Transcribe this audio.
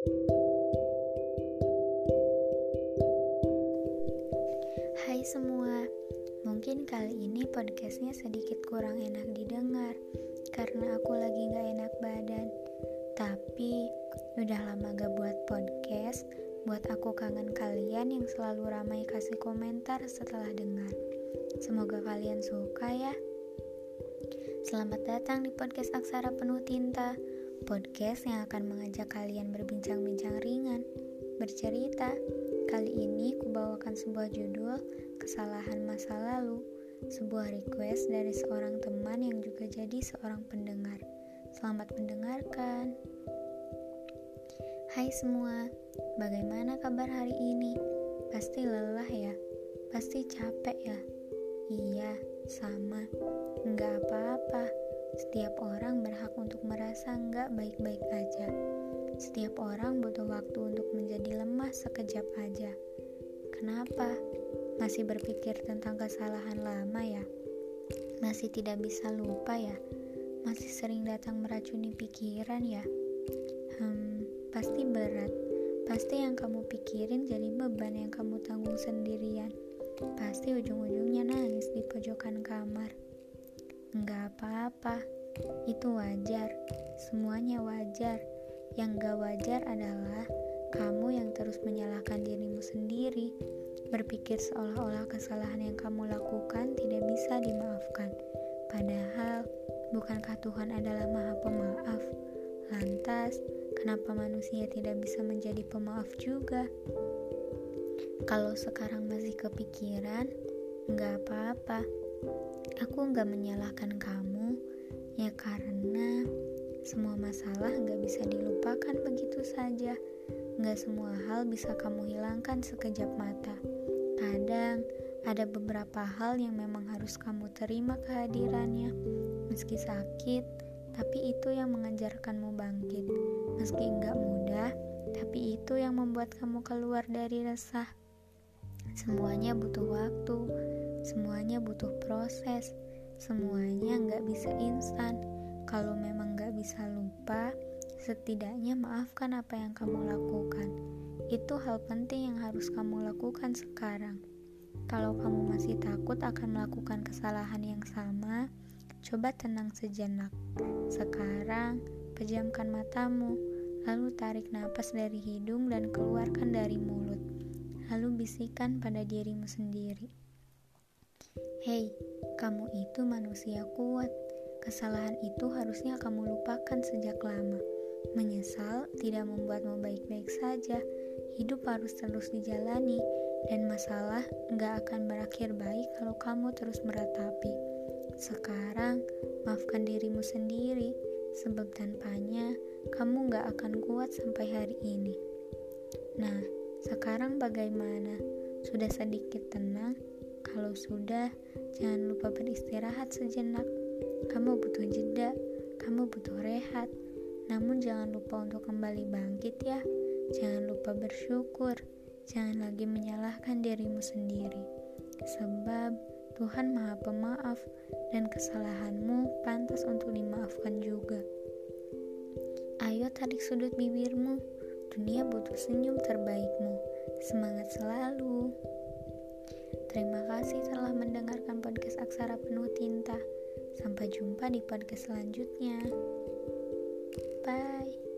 Hai semua, mungkin kali ini podcastnya sedikit kurang enak didengar karena aku lagi gak enak badan. Tapi udah lama gak buat podcast, buat aku kangen kalian yang selalu ramai kasih komentar setelah dengar. Semoga kalian suka ya. Selamat datang di podcast Aksara Penuh Tinta, podcast yang akan mengajak kalian berbincang-bincang ringan, bercerita. Kali ini kubawakan sebuah judul Kesalahan Masa Lalu, sebuah request dari seorang teman yang juga jadi seorang pendengar. Selamat mendengarkan. Hai semua, bagaimana kabar hari ini? Pasti lelah ya? Pasti capek ya? Iya, sama. Enggak apa-apa. Setiap orang berhak untuk merasa enggak baik-baik aja. Setiap orang butuh waktu untuk menjadi lemah sekejap aja. Kenapa? Masih berpikir tentang kesalahan lama ya? Masih tidak bisa lupa ya? Masih sering datang meracuni pikiran ya? Hmm, pasti berat. Pasti yang kamu pikirin jadi beban yang kamu tanggung sendirian. Pasti ujung-ujungnya nangis di pojokan kamar. Apa-apa, itu wajar. Semuanya wajar. Yang gak wajar adalah kamu yang terus menyalahkan dirimu sendiri, berpikir seolah-olah kesalahan yang kamu lakukan tidak bisa dimaafkan. Padahal, bukankah Tuhan adalah Maha Pemaaf? Lantas, kenapa manusia tidak bisa menjadi pemaaf juga? Kalau sekarang masih kepikiran, nggak apa-apa. Aku nggak menyalahkan kamu, ya karena semua masalah nggak bisa dilupakan begitu saja. Nggak semua hal bisa kamu hilangkan sekejap mata. Kadang ada beberapa hal yang memang harus kamu terima kehadirannya, meski sakit, tapi itu yang mengajarkanmu bangkit. Meski enggak mudah, tapi itu yang membuat kamu keluar dari resah. Semuanya butuh waktu, semuanya butuh proses, semuanya nggak bisa instan. Kalau memang nggak bisa lupa, setidaknya maafkan apa yang kamu lakukan. Itu hal penting yang harus kamu lakukan sekarang. Kalau kamu masih takut akan melakukan kesalahan yang sama, coba tenang sejenak. Sekarang, pejamkan matamu, lalu tarik nafas dari hidung dan keluarkan dari mulut lalu bisikan pada dirimu sendiri. Hei, kamu itu manusia kuat. Kesalahan itu harusnya kamu lupakan sejak lama. Menyesal tidak membuatmu baik-baik saja. Hidup harus terus dijalani, dan masalah nggak akan berakhir baik kalau kamu terus meratapi. Sekarang, maafkan dirimu sendiri, sebab tanpanya kamu nggak akan kuat sampai hari ini. Nah, sekarang bagaimana? Sudah sedikit tenang? Kalau sudah, jangan lupa beristirahat sejenak. Kamu butuh jeda, kamu butuh rehat. Namun jangan lupa untuk kembali bangkit ya. Jangan lupa bersyukur. Jangan lagi menyalahkan dirimu sendiri. Sebab Tuhan Maha Pemaaf dan kesalahanmu pantas untuk dimaafkan juga. Ayo tarik sudut bibirmu Dunia butuh senyum terbaikmu. Semangat selalu. Terima kasih telah mendengarkan podcast Aksara Penuh Tinta. Sampai jumpa di podcast selanjutnya. Bye.